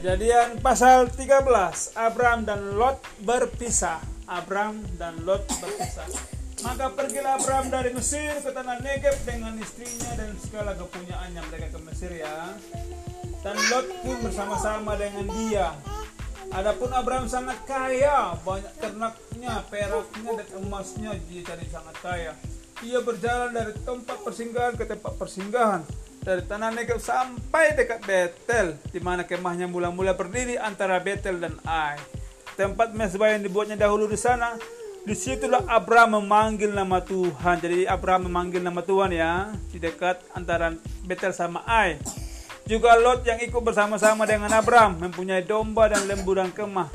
Kejadian pasal 13 Abram dan Lot berpisah. Abram dan Lot berpisah. Maka pergilah Abram dari Mesir ke tanah Negeb dengan istrinya dan segala kepunyaannya mereka ke Mesir ya. Dan Lot pun bersama-sama dengan dia. Adapun Abraham sangat kaya, banyak ternaknya, peraknya dan emasnya. Dia jadi sangat kaya. Ia berjalan dari tempat persinggahan ke tempat persinggahan dari tanah Negeb sampai dekat Betel, di mana kemahnya mula-mula berdiri antara Betel dan Ai. Tempat mesbah yang dibuatnya dahulu di sana, di situlah Abraham memanggil nama Tuhan. Jadi Abraham memanggil nama Tuhan ya, di dekat antara Betel sama Ai. Juga Lot yang ikut bersama-sama dengan Abraham mempunyai domba dan lembu dan kemah.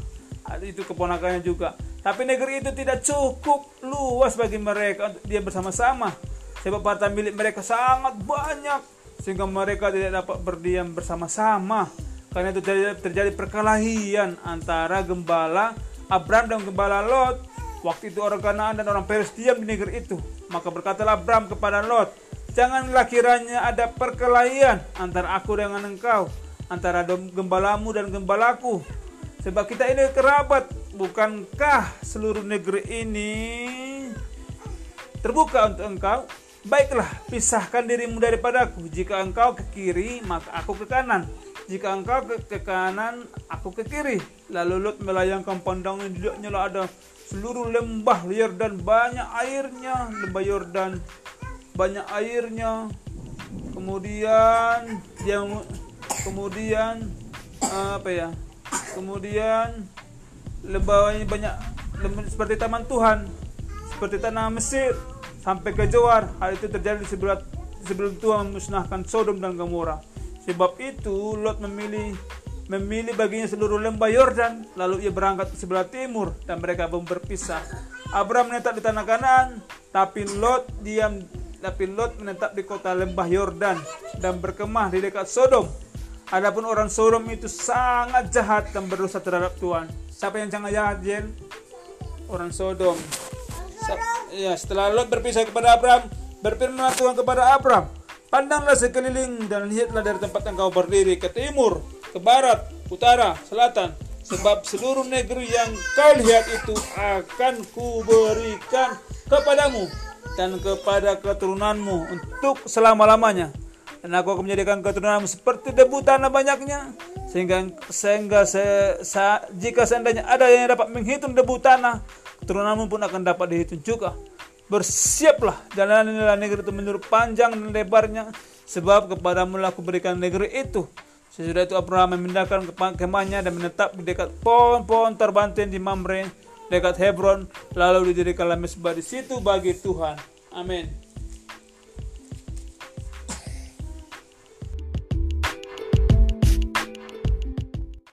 Itu keponakannya juga. Tapi negeri itu tidak cukup luas bagi mereka untuk dia bersama-sama. Sebab harta milik mereka sangat banyak sehingga mereka tidak dapat berdiam bersama-sama. Karena itu terjadi, terjadi perkelahian antara gembala Abram dan gembala Lot. Waktu itu orang Kanaan dan orang Peres diam di negeri itu. Maka berkatalah Abram kepada Lot, Janganlah kiranya ada perkelahian antara aku dengan engkau, antara gembalamu dan gembalaku. Sebab kita ini kerabat, bukankah seluruh negeri ini terbuka untuk engkau? Baiklah, pisahkan dirimu daripadaku. Jika engkau ke kiri, maka aku ke kanan. Jika engkau ke, ke kanan, aku ke kiri. Lalu Lot melayangkan pandangan duduknya lah ada seluruh lembah Yordan banyak airnya, lembah Yordan banyak airnya. Kemudian dia kemudian apa ya? Kemudian lembahnya banyak seperti taman Tuhan, seperti tanah Mesir sampai ke Jawar. Hal itu terjadi sebelum sebelum Tuhan memusnahkan Sodom dan Gomora. Sebab itu Lot memilih memilih baginya seluruh lembah Yordan, lalu ia berangkat ke sebelah timur dan mereka pun berpisah. Abraham menetap di tanah Kanaan, tapi Lot diam tapi Lot menetap di kota lembah Yordan dan berkemah di dekat Sodom. Adapun orang Sodom itu sangat jahat dan berdosa terhadap Tuhan. Siapa yang sangat jahat, Jen? Orang Sodom. Ya, setelah Lot berpisah kepada Abraham, berfirman Tuhan kepada Abraham, Pandanglah sekeliling dan lihatlah dari tempat engkau berdiri ke timur, ke barat, utara, selatan. Sebab seluruh negeri yang kau lihat itu akan kuberikan kepadamu dan kepada keturunanmu untuk selama-lamanya. Dan aku akan menjadikan keturunanmu seperti debu tanah banyaknya. Sehingga, sehingga se, sa, jika seandainya ada yang dapat menghitung debu tanah, keturunanmu pun akan dapat dihitung juga. Bersiaplah jalanilah negeri itu menurut panjang dan lebarnya, sebab kepadamu aku berikan negeri itu. Sesudah itu Abraham memindahkan kemahnya dan menetap di dekat pohon-pohon terbantin di Mamre, dekat Hebron, lalu didirikanlah mesbah di situ bagi Tuhan. Amin.